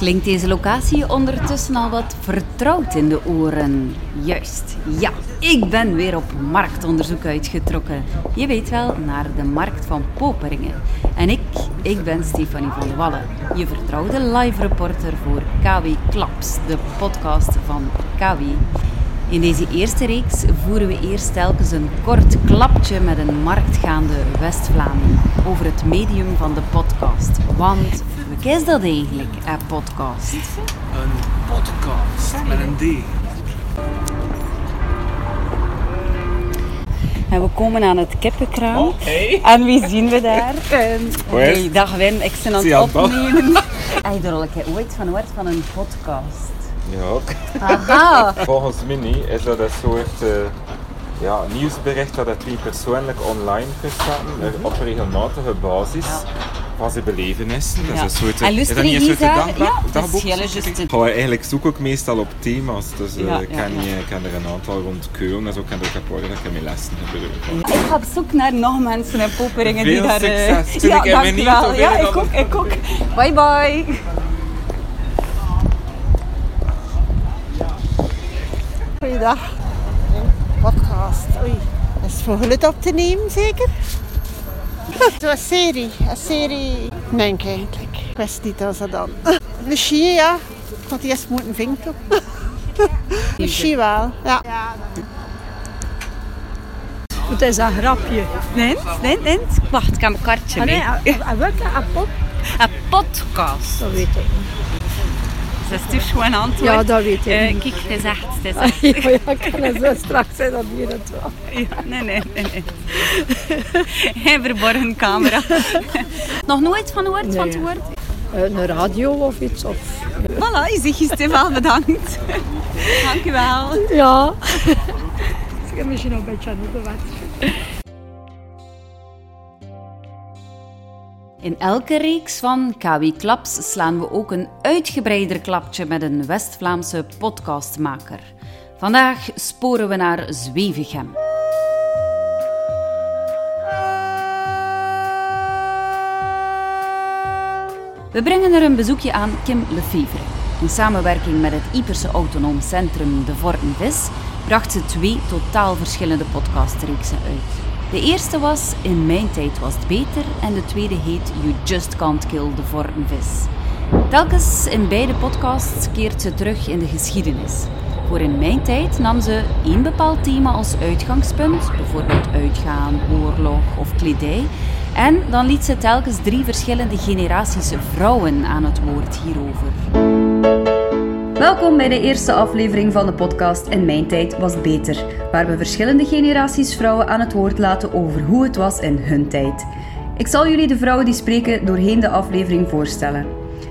Klinkt deze locatie ondertussen al wat vertrouwd in de oren? Juist, ja. Ik ben weer op marktonderzoek uitgetrokken. Je weet wel, naar de markt van Poperingen. En ik, ik ben Stefanie van Wallen, je vertrouwde live reporter voor KW Klaps, de podcast van KW. In deze eerste reeks voeren we eerst telkens een kort klapje met een marktgaande West-Vlaming over het medium van de podcast. Want wat is dat eigenlijk, een podcast? Een podcast met een D. En we komen aan het kippenkraam. Oh, hey. En wie zien we daar? Hey, dag Wim, ik ben aan het opnemen. Heb je er al een keer ooit van gehoord van een podcast? Ja, ook. Aha! Volgens Mini is dat een soort eh, ja, nieuwsbericht dat het die persoonlijk online kunt zetten eh, op regelmatige basis. Van zijn belevenissen. Dat is Ja. een soort, En is dat niet een soort dagba- daar? Ja, dagboek? Goh, eigenlijk zoek ik meestal op thema's. Dus eh, Ja, ik, ja, ken, ja. ik ken er een aantal rond Keulen en zo kan er ook paar dat ik mijn lessen gebruik. Ik ga op zoek naar nog mensen in Poperingen die Veel daar... eh, succes. Toen ja, ik dank benieuwd wel. Ja, ik ook, ik ook. Bye bye. Goeiedag. Podcast. Oei. Dat is voor geluid op te nemen, zeker? Zo'n serie. Een serie. Nee, eigenlijk. Ik wist niet dat ze dan. Misschien ja. Ik had eerst moeten vinken. Misschien wel. Ja. Het is een grapje. Nee, nee, nee. Wacht, ik heb een kaartje Ah, mee. nee, een- een welke? Een pop? Een podcast. Dat weet ik. Dat is dus gewoon antwoord. Ja, dat weet ik. Eh, niet. kijk, het is echt. Het is Ah, echt. ja, ja, ik kan het zo straks zijn dat hier het wel. Ja, nee, nee, nee. nee. Geen verborgen camera. Nog nooit van gehoord van het Nee. woord? Eh, Een radio of iets. Of... Voilà, je zegt je Stefan bedankt. Dank u wel. Ja. Ik heb misschien nog een beetje aan het In elke reeks van KW Klaps slaan we ook een uitgebreider klapje met een West-Vlaamse podcastmaker. Vandaag sporen we naar Zwevegem. We brengen er een bezoekje aan Kim Lefevre. In samenwerking met het Ieperse Autonoom Centrum De Vortenvis bracht ze twee totaal verschillende podcastreeksen uit. De eerste was In mijn tijd was het beter en de tweede heet You Just Can't Kill The Vortenvis. Telkens in beide podcasts keert ze terug in de geschiedenis. Voor in mijn tijd nam ze één bepaald thema als uitgangspunt, bijvoorbeeld uitgaan, oorlog of kledij. En dan liet ze telkens drie verschillende generaties vrouwen aan het woord hierover. Welkom bij de eerste aflevering van de podcast In Mijn Tijd Was Beter, waar we verschillende generaties vrouwen aan het woord laten over hoe het was in hun tijd. Ik zal jullie de vrouwen die spreken doorheen de aflevering voorstellen.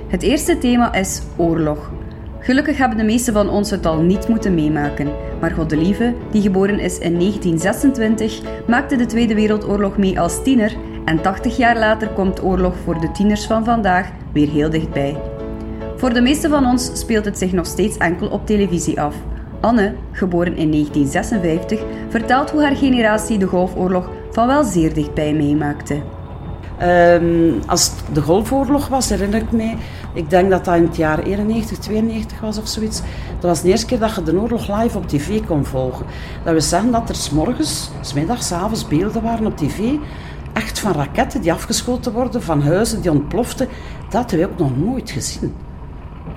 Het eerste thema is oorlog. Gelukkig hebben de meesten van ons het al niet moeten meemaken, maar Goddelieve, die geboren is in 1926, maakte de Tweede Wereldoorlog mee als tiener en 80 jaar later komt oorlog voor de tieners van vandaag weer heel dichtbij. Voor de meeste van ons speelt het zich nog steeds enkel op televisie af. Anne, geboren in 1956, vertelt hoe haar generatie de Golfoorlog van wel zeer dichtbij meemaakte. Ehm, als het de Golfoorlog was, herinner ik mij, ik denk dat dat in het jaar 91, 92 was of zoiets. Dat was de eerste keer dat je de oorlog live op tv kon volgen. Dat we zeggen dat er s'morgens, s'middags, s'avonds beelden waren op tv, echt van raketten die afgeschoten worden, van huizen die ontploften. Dat hebben we ook nog nooit gezien.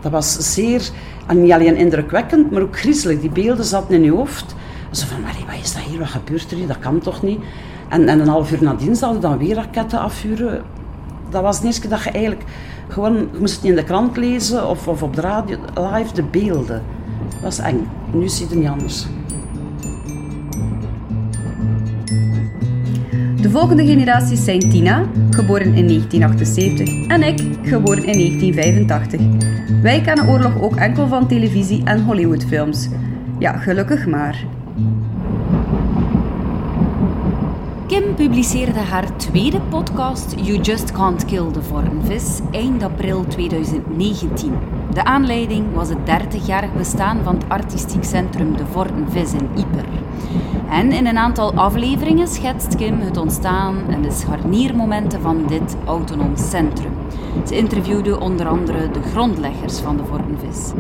Dat was zeer, en niet alleen indrukwekkend, maar ook griezelig. Die beelden zaten in je hoofd. Zo van, wat is dat hier, wat gebeurt er hier, dat kan toch niet? En, en een half uur nadien zouden dan weer raketten afvuren. Dat was de eerste keer dat je eigenlijk gewoon, je moest het niet in de krant lezen of, of op de radio, live de beelden. Dat was eng. Nu zie je het niet anders. De volgende generaties zijn Tina, geboren in 1978, en ik, geboren in 1985. Wij kennen oorlog ook enkel van televisie en Hollywoodfilms. Ja, gelukkig maar. Kim publiceerde haar tweede podcast You Just Can't Kill the Vormvis eind april 2019. De aanleiding was het 30-jarig bestaan van het artistiek centrum De Vormvis in Ieper. En in een aantal afleveringen schetst Kim het ontstaan en de scharniermomenten van dit autonoom centrum. Ze interviewde onder andere de grondleggers van de vormvis.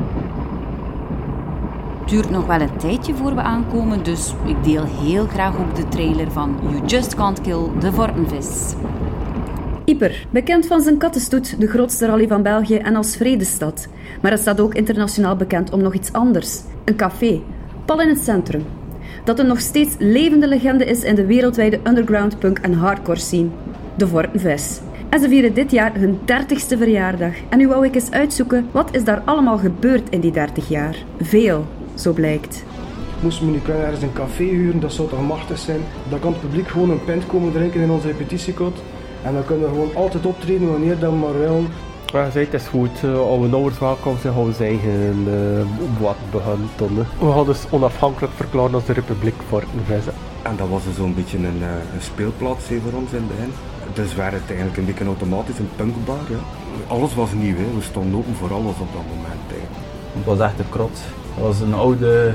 Het duurt nog wel een tijdje voor we aankomen, dus ik deel heel graag ook de trailer van You Just Can't Kill the Vortenvis. Yper, bekend van zijn kattenstoet, de grootste rally van België en als vredestad. Maar het staat ook internationaal bekend om nog iets anders. Een café, pal in het centrum. Dat een nog steeds levende legende is in de wereldwijde underground punk en hardcore scene. De Vortenvis. En ze vieren dit jaar hun 30ste verjaardag. En nu wou ik eens uitzoeken, wat is daar allemaal gebeurd in die 30 jaar? Veel, zo blijkt. Moesten we nu kunnen ergens een café huren, dat zou toch machtig zijn. Dan kan het publiek gewoon een pint komen drinken in onze repetitiekot. En dan kunnen we gewoon altijd optreden wanneer dat we maar willen. Ja, zei, het is goed. Uh, als we nauwelijks welkom zijn, gaan we zijn eigen uh, wat beginnen. We gaan dus onafhankelijk verklaren als de Republiek voor een En dat was dus zo'n beetje een, uh, een speelplaats voor ons in het begin. Dus werd het eigenlijk een beetje automatisch een punkbar. Ja. Alles was nieuw, hè. we stonden open voor alles op dat moment. Het was echt een krot. Het was een oude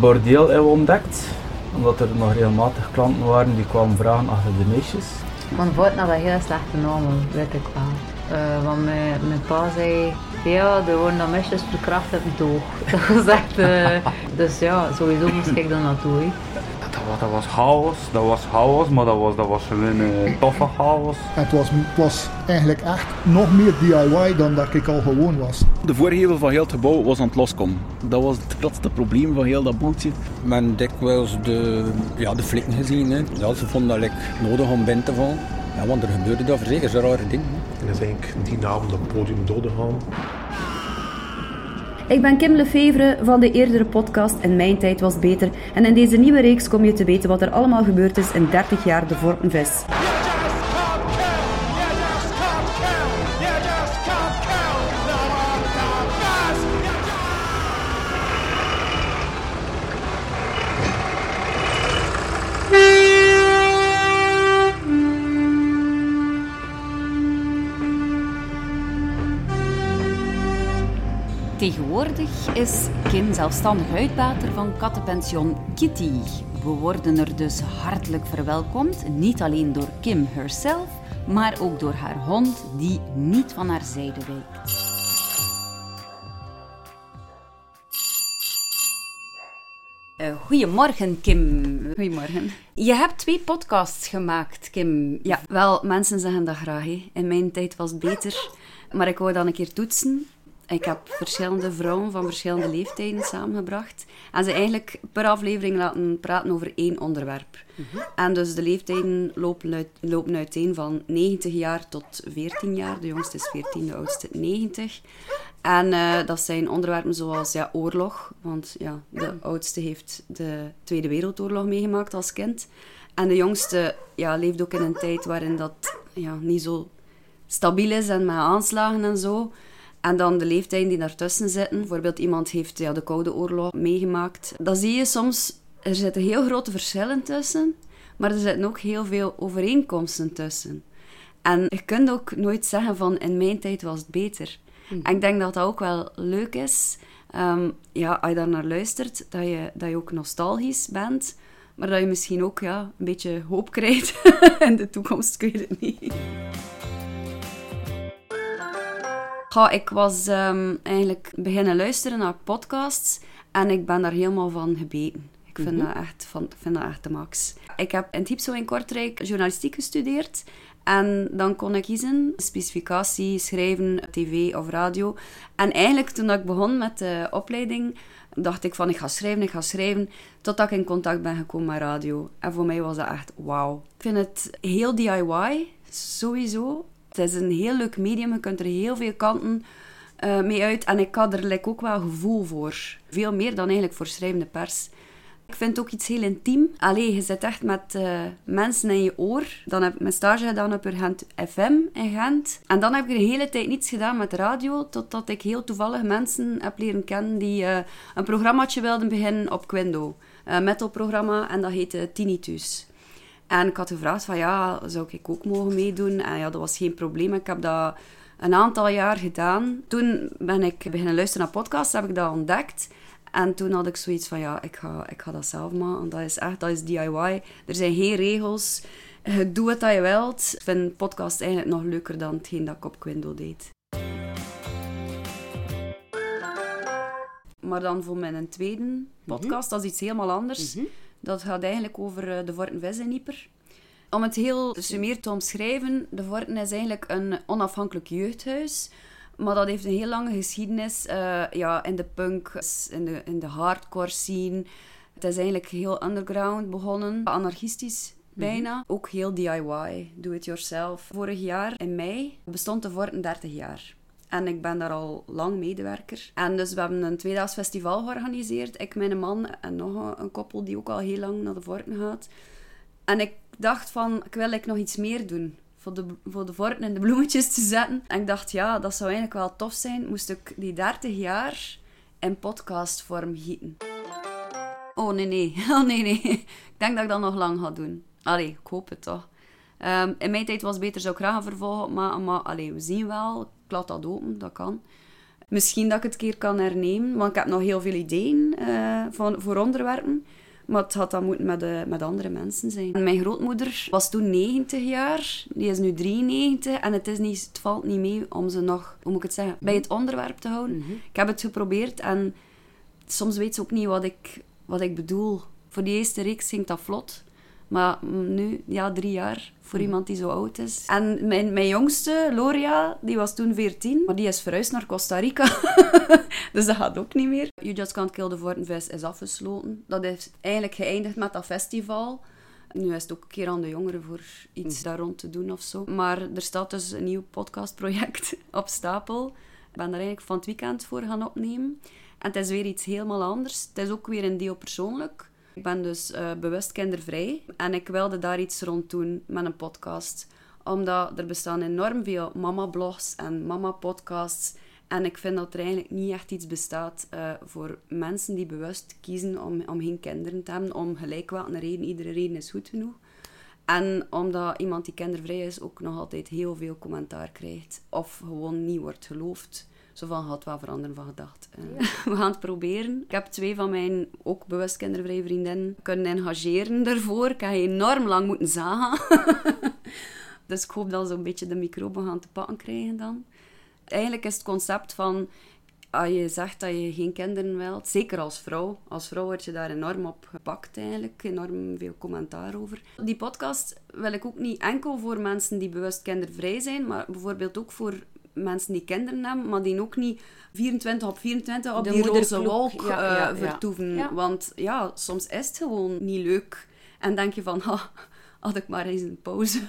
bordeel hebben we ontdekt. Omdat er nog regelmatig klanten waren die kwamen vragen achter de meisjes. Mijn voort had dat heel slechte namen, weet ik wel. Uh, want mijn, pa zei, ja, er worden dan meisjes verkracht. Dat uh, dus ja, sowieso moest ik dan naartoe. Dat, was, dat was chaos, dat was chaos, maar dat was, dat was een uh, toffe chaos. Het was, het was eigenlijk echt nog meer DIY dan dat ik al gewoon was. De voorgevel van heel het gebouw was aan het loskomen. Dat was het grootste probleem van heel dat boeltje. Men dikwijls de, ja, de flikken gezien. Hè. Ja, ze vonden dat ik nodig om binnen te vallen. Ja, want er gebeurde daar zeker zo rare dingen. En dat is eigenlijk die avond op het podium doodgegaan. Ik ben Kim Lefevre van de eerdere podcast En Mijn Tijd Was Beter. En in deze nieuwe reeks kom je te weten wat er allemaal gebeurd is in 30 jaar de Vortenvis. Tegenwoordig is Kim zelfstandig uitbater van kattenpension Kitty. We worden er dus hartelijk verwelkomd, niet alleen door Kim herself, maar ook door haar hond die niet van haar zijde wijkt. Uh, goedemorgen, Kim. Goedemorgen. Je hebt twee podcasts gemaakt, Kim. Ja, wel, mensen zeggen dat graag. Hè. In mijn tijd was het beter. Maar ik wou dan een keer toetsen. Ik heb verschillende vrouwen van verschillende leeftijden samengebracht. En ze eigenlijk per aflevering laten praten over één onderwerp. Mhm. En dus de leeftijden lopen, uit, lopen uiteen van 90 jaar tot 14 jaar. De jongste is 14, de oudste 90. En uh, dat zijn onderwerpen zoals ja, oorlog. Want ja, de oudste heeft de Tweede Wereldoorlog meegemaakt als kind. En de jongste ja, leeft ook in een tijd waarin dat ja, niet zo stabiel is en met aanslagen en zo. En dan de leeftijden die daartussen zitten. Bijvoorbeeld iemand heeft ja, de Koude Oorlog meegemaakt. Dan zie je soms, er zitten heel grote verschillen tussen. Maar er zitten ook heel veel overeenkomsten tussen. En je kunt ook nooit zeggen van in mijn tijd was het beter. Hmm. En ik denk dat dat ook wel leuk is. Um, ja, als je daar naar luistert, dat je, dat je ook nostalgisch bent. Maar dat je misschien ook ja, een beetje hoop krijgt in de toekomst, ik weet het niet. Goh, ik was ehm, eigenlijk beginnen luisteren naar podcasts en ik ben daar helemaal van gebeten. Ik vind, mhm. dat, echt, van, vind dat echt de max. Ik heb in Typso in Kortrijk journalistiek gestudeerd. En dan kon ik kiezen, specificatie, schrijven, tv of radio. En eigenlijk toen ik begon met de opleiding, dacht ik van ik ga schrijven, ik ga schrijven, totdat ik in contact ben gekomen met radio. En voor mij was dat echt wauw. Ik vind het heel DIY, sowieso. Het is een heel leuk medium, je kunt er heel veel kanten uh, mee uit. En ik had er like, ook wel gevoel voor. Veel meer dan eigenlijk voor schrijvende pers. Ik vind het ook iets heel intiem. Allee, je zit echt met uh, mensen in je oor. Dan heb ik mijn stage gedaan op Urgent FM in Gent. En dan heb ik de hele tijd niets gedaan met radio, totdat ik heel toevallig mensen heb leren kennen die uh, een programmaatje wilden beginnen op Quindo. Een metalprogramma en dat heette Tinnitus. En ik had gevraagd van ja, zou ik ook mogen meedoen? En ja, dat was geen probleem. Ik heb dat een aantal jaar gedaan. Toen ben ik beginnen luisteren naar podcasts, heb ik dat ontdekt. En toen had ik zoiets van ja, ik ga, ik ga dat zelf maken. Dat is echt, dat is DIY. Er zijn geen regels. Je doet wat je wilt. Ik vind podcast eigenlijk nog leuker dan hetgeen dat ik op Quindo deed. Maar dan voor mijn tweede podcast, dat is iets helemaal anders. Dat gaat eigenlijk over eh, de Vortenvis in Ieper. Om het heel summeer te omschrijven, de Vorten is eigenlijk een onafhankelijk jeugdhuis. Maar dat heeft een heel lange geschiedenis eh, ja, in de punk, in de, in de hardcore scene. Het is eigenlijk heel underground begonnen, anarchistisch bijna. Ook heel DIY, do it yourself. Vorig jaar in mei bestond de Vorten 30 jaar. En ik ben daar al lang medewerker. En dus we hebben een tweedaags festival georganiseerd. Ik, mijn man en nog een, koppel die ook al heel lang naar de Vorten gaat. En ik dacht van, ik wil eigenlijk nog iets meer doen. Voor de, voor de vorten in de bloemetjes te zetten. En ik dacht, ja, dat zou eigenlijk wel tof zijn. Moest ik die 30 jaar in podcastvorm gieten. Oh, nee, nee. Oh, nee, nee. Ik denk dat ik dat nog lang ga doen. Allee, ik hoop het toch. Ehm, in mijn tijd was beter, zou ik graag een vervolg maar, maar we zien wel. Ik laat dat open, dat kan. Misschien dat ik het een keer kan hernemen, want ik heb nog heel veel ideeën eh, van, voor onderwerpen. Maar het had dan moeten met, de, met andere mensen zijn. Mijn grootmoeder was toen 90 jaar, die is nu 93. En het, is niet, het valt niet mee om ze nog, hoe moet ik het zeggen, bij het onderwerp te houden. Ik heb het geprobeerd en soms weet ze ook niet wat ik, wat ik bedoel. Voor die eerste reeks ging dat vlot. Maar nu, ja, drie jaar voor iemand die zo oud is. En mijn, mijn jongste, Loria, die was toen 14, maar die is verhuisd naar Costa Rica. dus dat gaat ook niet meer. You Just Can't Kill the Vortenvis is afgesloten. Dat is eigenlijk geëindigd met dat festival. Nu is het ook een keer aan de jongeren voor iets daar rond te doen of zo. Maar er staat dus een nieuw podcastproject op stapel. Ik ben daar eigenlijk van het weekend voor gaan opnemen. En het is weer iets helemaal anders. Het is ook weer een deel persoonlijk. Ik ben dus uh, bewust kindervrij en ik wilde daar iets rond doen met een podcast. Omdat er bestaan enorm veel mama-blogs en mama-podcasts. En ik vind dat er eigenlijk niet echt iets bestaat uh, voor mensen die bewust kiezen om, om geen kinderen te hebben. Om gelijk wat een reden, iedere reden is goed genoeg. En omdat iemand die kindervrij is ook nog altijd heel veel commentaar krijgt. Of gewoon niet wordt geloofd. Zo van, had wel veranderen van gedacht. Uh, we gaan het proberen. Ik heb twee van mijn ook bewust kindervrije vriendinnen kunnen engageren daarvoor. Ik heb enorm lang moeten zagen. dus ik hoop dat ze een beetje de microben gaan te pakken krijgen dan. Eigenlijk is het concept van... Als je zegt dat je geen kinderen wilt, zeker als vrouw. Als vrouw word je daar enorm op gepakt eigenlijk. Enorm veel commentaar over. Die podcast wil ik ook niet enkel voor mensen die bewust kindervrij zijn, maar bijvoorbeeld ook voor mensen die kinderen hebben, maar die ook niet 24 op 24 op De die roze wolk ja, eh, ja, vertoeven. Ja. Want ja, soms is het gewoon niet leuk. En denk je van, ha, had ik maar eens een pauze.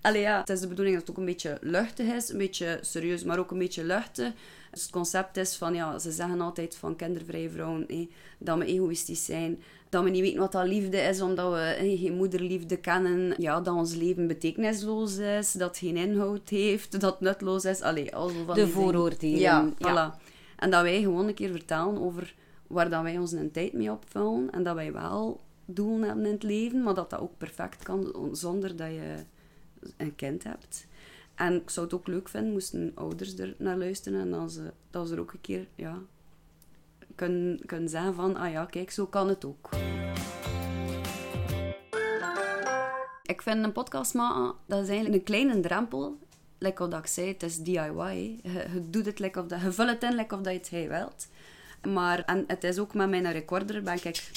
Allee ja, het is de bedoeling dat het ook een beetje luchtig is, een beetje serieus, maar ook een beetje luchtig. Dus het concept is van, ja, ze zeggen altijd van kindervrije vrouwen, hé, dat we egoïstisch zijn, dat we niet weten wat dat liefde is, omdat we hé, geen moederliefde kennen, ja, dat ons leven betekenisloos is, dat het geen inhoud heeft, dat het nutloos is. Allee, al van De vooroordelen, Ja, ja. voilà. En dat wij gewoon een keer vertellen over waar dat wij onze tijd mee opvullen en dat wij wel doelen hebben in het leven, maar dat dat ook perfect kan zonder dat je een kind hebt. En ik zou het ook leuk vinden, moesten ouders er naar luisteren en dan ze, dat ze er ook een keer ja, kunnen, kunnen zeggen van, ah ja, kijk, zo kan het ook. Ik vind een podcast maken, dat is eigenlijk een kleine drempel. Like wat ik zei, het is DIY. Je, doet het like of dat, je vult het in like of dat je het wilt. Maar en het is ook met mijn recorder ben ik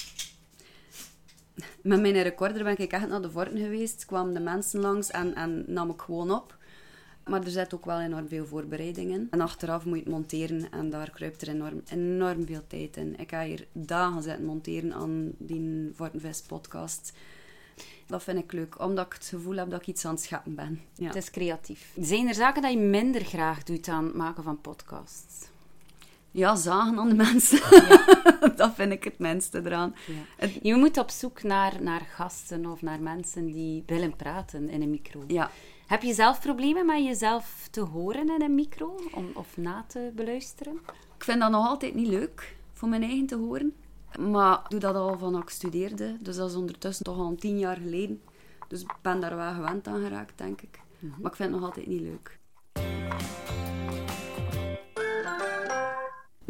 met mijn recorder ben ik echt naar de Vorten geweest. Kwamen de mensen langs en, en nam ik gewoon op. Maar er zit ook wel enorm veel voorbereiding in. En achteraf moet je het monteren en daar kruipt er enorm, enorm veel tijd in. Ik ga hier dagen zitten monteren aan die Vortenvis podcast. Dat vind ik leuk, omdat ik het gevoel heb dat ik iets aan het scheppen ben. Ja. Het is creatief. Zijn er zaken dat je minder graag doet aan het maken van podcasts? Ja, zagen aan de mensen. dat vind ik het minste eraan. Je moet op zoek naar, naar gasten of naar mensen die willen praten in een micro. Ja. Heb je zelf problemen met jezelf te horen in een micro om, of na te beluisteren? Ik vind dat nog altijd niet leuk, voor mijn eigen te horen. Maar ik doe dat al van ik studeerde. Dus dat is ondertussen toch al tien jaar geleden. Dus ik ben daar wel gewend aan geraakt, denk ik. Maar ik vind het nog altijd niet leuk.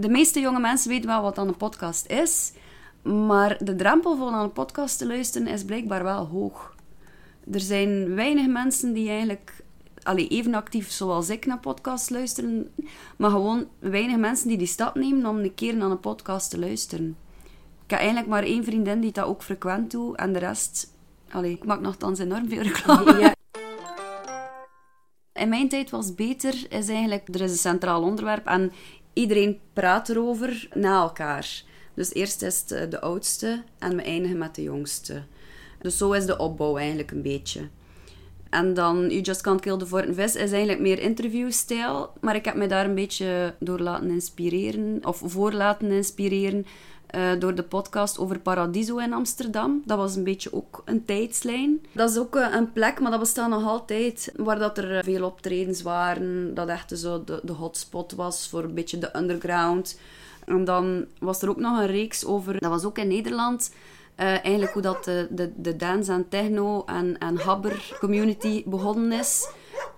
De meeste jonge mensen weten wel wat dan een podcast is. Maar de drempel voor naar een podcast te luisteren is blijkbaar wel hoog. Er zijn weinig mensen die eigenlijk allee, even actief zoals ik naar podcasts luisteren, maar gewoon weinig mensen die die stap nemen om een keer naar een podcast te luisteren. Ik heb eigenlijk maar één vriendin die dat ook frequent doet en de rest... Allee, ik maak nogthans enorm veel reclame. Ja. In mijn tijd was beter, is eigenlijk, er is een centraal onderwerp en iedereen praat erover na elkaar. Dus eerst is het eh, de oudste en we eindigen met de jongste. Dus zo is de opbouw eigenlijk een beetje. En dan You Just Can't Kill the Fortin Vis is eigenlijk meer interviewstijl. Maar ik heb me daar een beetje door laten inspireren, of voor laten inspireren, eh, door de podcast over Paradiso in Amsterdam. Dat was een beetje ook een tijdslijn. Dat is ook eh, een plek, maar dat bestaat nog altijd, waar dat er eh, veel optredens waren. Dat echt zo de, de hotspot was voor een beetje de underground. En dan was er ook nog een reeks over, dat was ook in Nederland, eh, eigenlijk hoe dat de, de, de dance en techno en, en habber community begonnen is.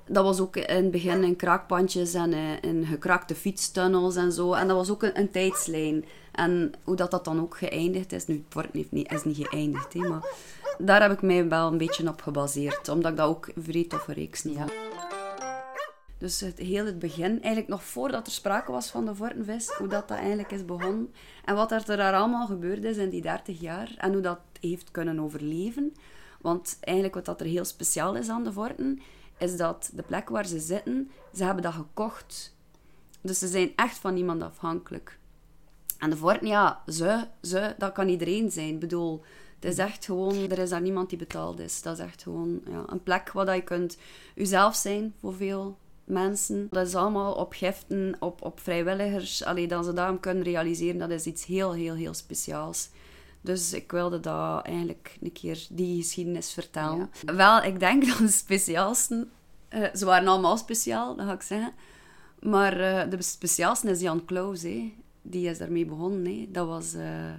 Dat was ook in het begin in kraakpandjes en in gekrakte fietstunnels en zo. En dat was ook een, een tijdslijn. En hoe dat, dat dan ook geëindigd is. Nu, het wordt niet, is niet geëindigd, hè, maar daar heb ik mij wel een beetje op gebaseerd. Omdat ik dat ook een vrij toffe reeks niet. Dus het heel het begin, eigenlijk nog voordat er sprake was van de Vortenvis, hoe dat, dat eigenlijk is begonnen. En wat er daar allemaal gebeurd is in die 30 jaar. En hoe dat heeft kunnen overleven. Want eigenlijk wat dat er heel speciaal is aan de Vorten, is dat de plek waar ze zitten, ze hebben dat gekocht. Dus ze zijn echt van niemand afhankelijk. En de Vorten, ja, ze, ze, dat kan iedereen zijn. Ik bedoel, het is echt gewoon, er is daar niemand die betaald is. Dat is echt gewoon ja, een plek waar dat je kunt jezelf zijn voor veel mensen. Dat is allemaal op giften, op, op vrijwilligers. Allee, dat ze daarom kunnen realiseren, dat is iets heel, heel, heel speciaals. Dus ik wilde dat eigenlijk een keer die geschiedenis vertellen. Wel, ik denk dat de speciaalsten... eh, ze waren allemaal speciaal, dat ga ik zeggen. Maar eh, de speciaalste is Jan Klaus, hè. Die is daarmee begonnen, hè. Dat was... eh,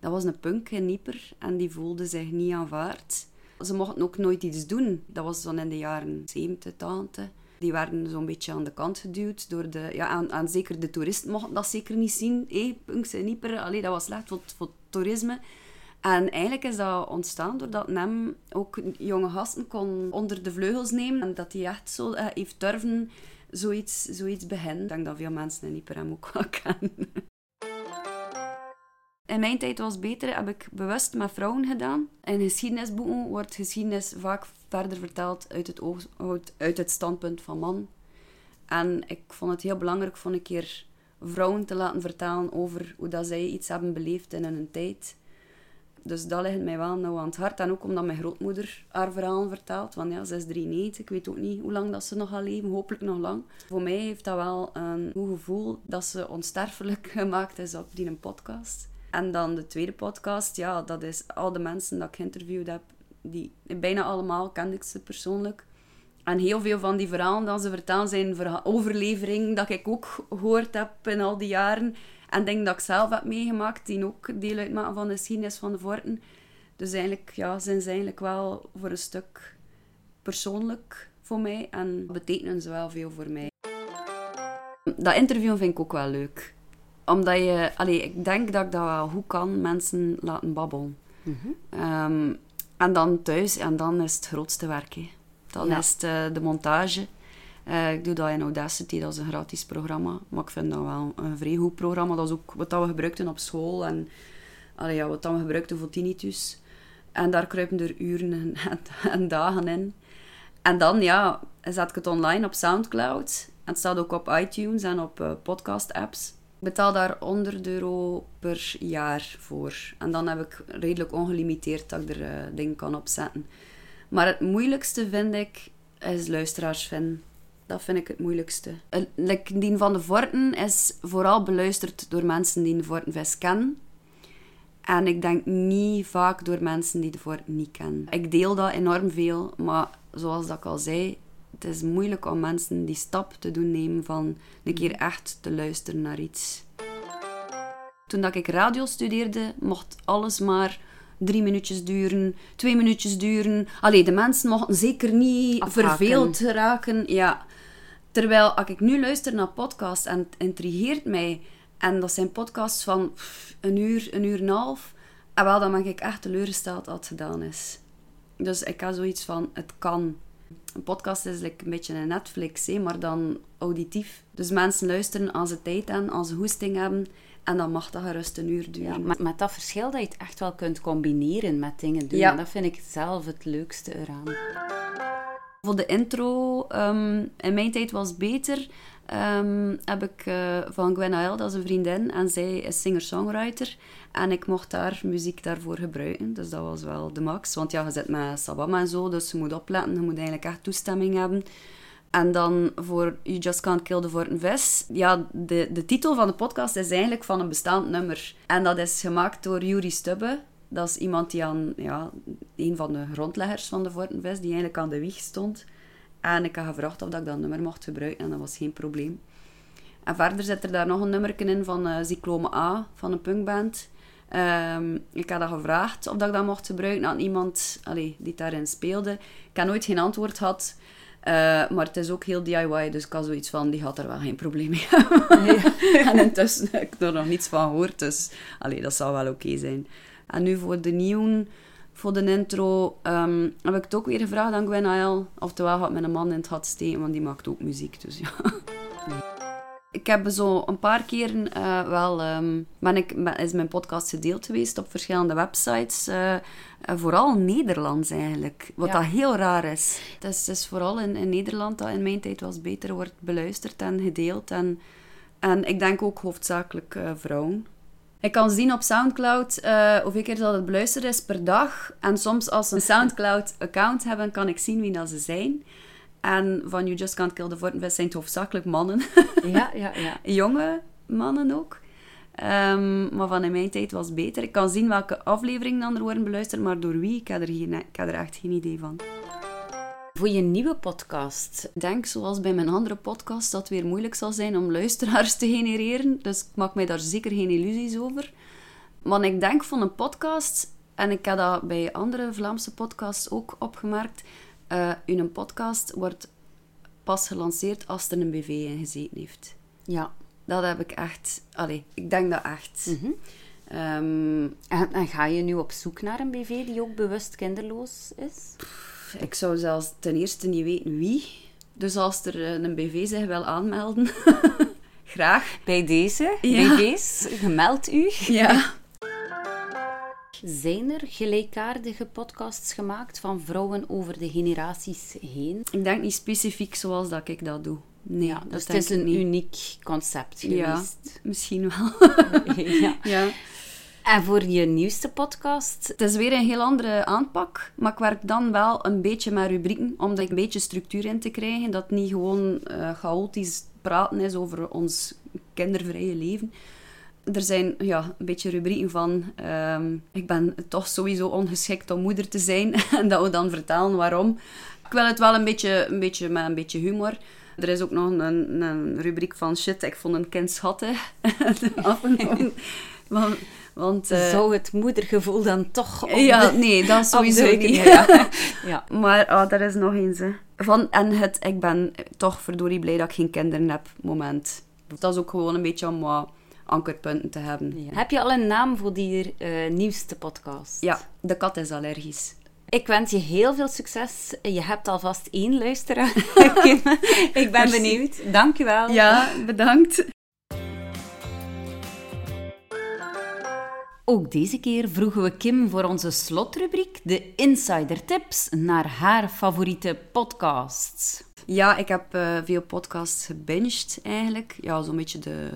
dat was een punk in Nieper en die voelde zich niet aanvaard. Ze mochten ook nooit iets doen. Dat was dan in de jaren 70, 80. Die werden zo'n beetje aan de kant geduwd door de... Ja, en, en zeker de toeristen mochten dat zeker niet zien. Hé, punks in Nieper, allee, dat was slecht voor, voor toerisme. En eigenlijk is dat ontstaan doordat Nem ook jonge gasten kon onder de vleugels nemen. En dat hij echt zo eh, heeft durven zoiets, zoiets beginnen. Ik denk dat veel mensen in Nieper hem ook wel kennen. In mijn tijd was beter, heb ik bewust met vrouwen gedaan. In geschiedenisboeken wordt geschiedenis vaak verder verteld uit het, uit het standpunt van man. En ik vond het heel belangrijk om een keer vrouwen te laten vertellen over hoe dat zij iets hebben beleefd in hun tijd. Dus dat ligt mij wel nauw aan het hart. En ook omdat mijn grootmoeder haar verhalen vertelt. Want ja, ze is 93. Ik weet ook niet hoe lang dat ze nog gaat leven. Hopelijk nog lang. Voor mij heeft dat wel een goed gevoel dat ze onsterfelijk gemaakt is op die podcast. En dan de tweede podcast. Ja, dat is al de mensen dat ik geïnterviewd heb. Die, bijna allemaal kende ik ze persoonlijk. En heel veel van die verhalen dat ze vertellen zijn overleveringen dat ik ook gehoord heb in al die jaren. En denk dat ik zelf heb meegemaakt, die ook deel uitmaken van de geschiedenis van de Vorten. Dus eigenlijk ja, zijn ze eigenlijk wel voor een stuk persoonlijk voor mij en betekenen ze wel veel voor mij. Dat interview vind ik ook wel leuk. Omdat je... Allee, ik denk dat ik dat wel goed kan, mensen laten babbelen. Ehm, en dan thuis, en dan is het grootste werk. hè. Dan Ja. is het eh, de montage. Eh, ik doe dat in Audacity, dat is een gratis programma. Maar ik vind dat wel een vrij goed programma. Dat is ook wat dat we gebruikten op school. En ja, wat we gebruikten voor tinnitus. En daar kruipen er uren en, en, en dagen in. En dan, ja, zet ik het online op Soundcloud. En het staat ook op iTunes en op eh, podcast-apps. Ik betaal daar 100 euro per jaar voor. En dan heb ik redelijk ongelimiteerd dat ik er eh, dingen kan opzetten. Maar het moeilijkste vind ik, is luisteraars vinden. Dat vind ik het moeilijkste. Like die van de Vorten is vooral beluisterd door mensen die de Vortenvis kennen. En ik denk niet vaak door mensen die de Vorten niet kennen. Ik deel dat enorm veel, maar zoals dat ik al zei, het is moeilijk om mensen die stap te doen nemen van een keer echt te luisteren naar iets. Toen dat ik radio studeerde, mocht alles maar drie minuutjes duren, twee minuutjes duren. Allee, de mensen mochten zeker niet Afhaken. verveeld raken. Ja. Terwijl, als ik nu luister naar podcasts en het intrigeert mij, en dat zijn podcasts van pff, een uur, een uur en een half, en wel, dan ben ik echt teleurgesteld als het gedaan is. Dus ik had zoiets van, het kan. Een podcast is like een beetje een Netflix, hè, maar dan auditief. Dus mensen luisteren als ze tijd hebben, als ze hoesting hebben. En dan mag dat gerust een uur duren. Ja, met, met dat verschil dat je het echt wel kunt combineren met dingen doen. Ja. En dat vind ik zelf het leukste eraan. Voor de intro, ehm, in mijn tijd was beter, ehm, heb ik eh, van Gwen Ael, dat is een vriendin, en zij is singer-songwriter. En ik mocht daar muziek daarvoor gebruiken, dus dat was wel de max. Want ja, je zit met Sabama en zo, dus je moet opletten, je moet eigenlijk echt toestemming hebben. En dan voor You Just Can't Kill the Vortenvis. Ja, de, de titel van de podcast is eigenlijk van een bestaand nummer. En dat is gemaakt door Yuri Stubbe. Dat is iemand die aan, ja, een van de grondleggers van de Vortenvis, die eigenlijk aan de wieg stond. En ik had gevraagd of dat ik dat nummer mocht gebruiken en dat was geen probleem. En verder zit er daar nog een nummer in van Cyclome A, van een punkband. Ehm, ik had dat gevraagd of dat ik dat mocht gebruiken aan iemand allee, die daarin speelde. Ik heb nooit geen antwoord gehad. Eh, maar het is ook heel DIY, dus ik had zoiets van, die had er wel geen probleem mee hebben. en intussen heb ik er nog niets van gehoord, dus allee, dat zou wel oké zijn. En nu voor de nieuwe, voor de intro, ehm, heb ik het ook weer gevraagd aan Gwen Ael. Oftewel gaat mijn man in het gat steken, want die maakt ook muziek, dus ja. Ik heb zo een paar keren eh, wel... ehm, ben ik, is mijn podcast gedeeld geweest op verschillende websites. eh, vooral Nederlands eigenlijk. Wat Ja. dat heel raar is. Het is, het is vooral in, in Nederland dat in mijn tijd was beter wordt beluisterd en gedeeld. En, en ik denk ook hoofdzakelijk eh, vrouwen. Ik kan zien op Soundcloud eh, hoeveel keer dat het beluisterd is per dag. En soms als ze een Soundcloud-account hebben, kan ik zien wie dat ze zijn. En van You Just Can't Kill the Vortenvis zijn het hoofdzakelijk mannen. Ja, ja, ja. Jonge mannen ook. Ehm, maar van in mijn tijd was het beter. Ik kan zien welke afleveringen dan er worden beluisterd, maar door wie, ik heb er, geen, ik heb er echt geen idee van. Voor je nieuwe podcast. Ik denk, zoals bij mijn andere podcast, dat het weer moeilijk zal zijn om luisteraars te genereren. Dus ik maak mij daar zeker geen illusies over. Maar ik denk van een podcast, en ik heb dat bij andere Vlaamse podcasts ook opgemerkt, eh een podcast wordt pas gelanceerd als er een BV in gezeten heeft. Ja. Dat heb ik echt... Allee, ik denk dat echt. Mhm. Ehm, En, en ga je nu op zoek naar een BV die ook bewust kinderloos is? Ik zou zelfs ten eerste niet weten wie. Dus als er eh, een BV zich wil aanmelden, graag. Bij deze, Ja. BV's, gemeld u. Ja. Zijn er gelijkaardige podcasts gemaakt van vrouwen over de generaties heen? Ik denk niet specifiek zoals dat ik dat doe. Nee, Ja, dat dus het is een niet. uniek concept Ja, geweest. misschien wel. ja. ja. En voor je nieuwste podcast? Het is weer een heel andere aanpak, maar ik werk dan wel een beetje met rubrieken, om er een beetje structuur in te krijgen. Dat niet gewoon eh, chaotisch praten is over ons kindervrije leven. Er zijn ja, een beetje rubrieken van... ehm, ik ben toch sowieso ongeschikt om moeder te zijn. en dat we dan vertellen waarom. Ik wil het wel een beetje, een beetje met een beetje humor. Er is ook nog een, een rubriek van... Shit, ik vond een kind schattig. Af en toe. Want, eh, Zou het moedergevoel dan toch... op ja, nee, dat sowieso niet. Ja. ja. Maar ah, daar is nog eens. Hè. Van, en het, ik ben toch verdorie blij dat ik geen kinderen heb, moment. Dat is ook gewoon een beetje om wat ankerpunten te hebben. Heb je al een naam voor die eh, nieuwste podcast? Ja, de kat is allergisch. Ik wens je heel veel succes. Je hebt alvast één luisteraar. Ik ben Merci. benieuwd. Dank je wel. Ja, bedankt. Ook deze keer vroegen we Kim voor onze slotrubriek de Insider Tips naar haar favoriete podcasts. Ja, ik heb eh, veel podcasts gebinged eigenlijk. Ja, zo'n beetje de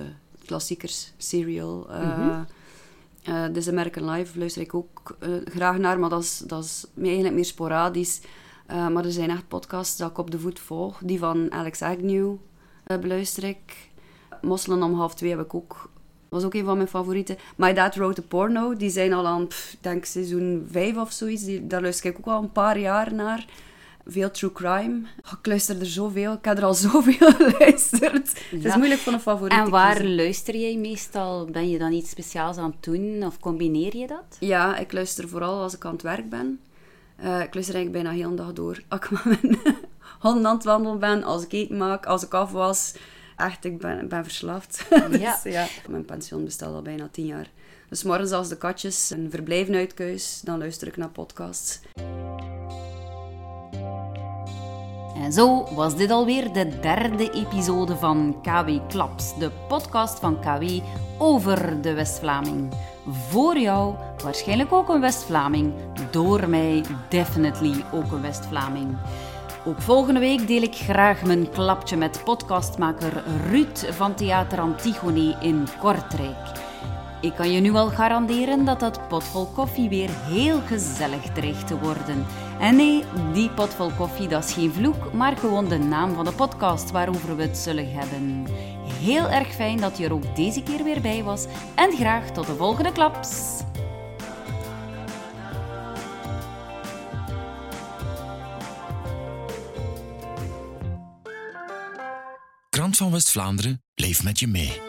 klassiekers, Serial. eh, This American Life luister ik ook graag naar, maar dat is, dat is eigenlijk meer sporadisch. Maar er zijn echt podcasts dat ik op de voet volg. Die van Alex Agnew beluister ik. Mosselen om half twee heb ik ook... was ook een van mijn favorieten. My Dad Wrote a Porno. Die zijn al aan, pff, denk seizoen vijf of zoiets. Die, daar luister ik ook al een paar jaar naar. Veel true crime. Oh, ik luister er zoveel. Ik heb er al zoveel geluisterd. Het is moeilijk voor een favoriet En waar luister jij meestal? Ben je dan iets speciaals aan het doen of combineer je dat? Ja, ik luister vooral als ik aan het werk ben. Eh, ik luister eigenlijk bijna heel de dag door. Als ik met mijn aan het wandelen ben, als ik eten maak, als ik afwas. Echt, ik ben, ben verslaafd. Ja. dus, ja. Mijn pensioen bestaat al bijna tien jaar. Dus morgens als de katjes een verblijven uitkuis, dan luister ik naar podcasts. En zo was dit alweer de derde episode van KW Klaps, de podcast van KW over de West-Vlaming. Voor jou waarschijnlijk ook een West-Vlaming, door mij definitely ook een West-Vlaming. Ook volgende week deel ik graag mijn klapje met podcastmaker Ruud van Theater Antigone in Kortrijk. Ik kan je nu al garanderen dat dat potvol koffie weer heel gezellig dreigt te worden. En nee, die potvol koffie dat is geen vloek, maar gewoon de naam van de podcast waarover we het zullen hebben. Heel erg fijn dat je er ook deze keer weer bij was en graag tot de volgende klaps. Krant van West-Vlaanderen leeft met je mee.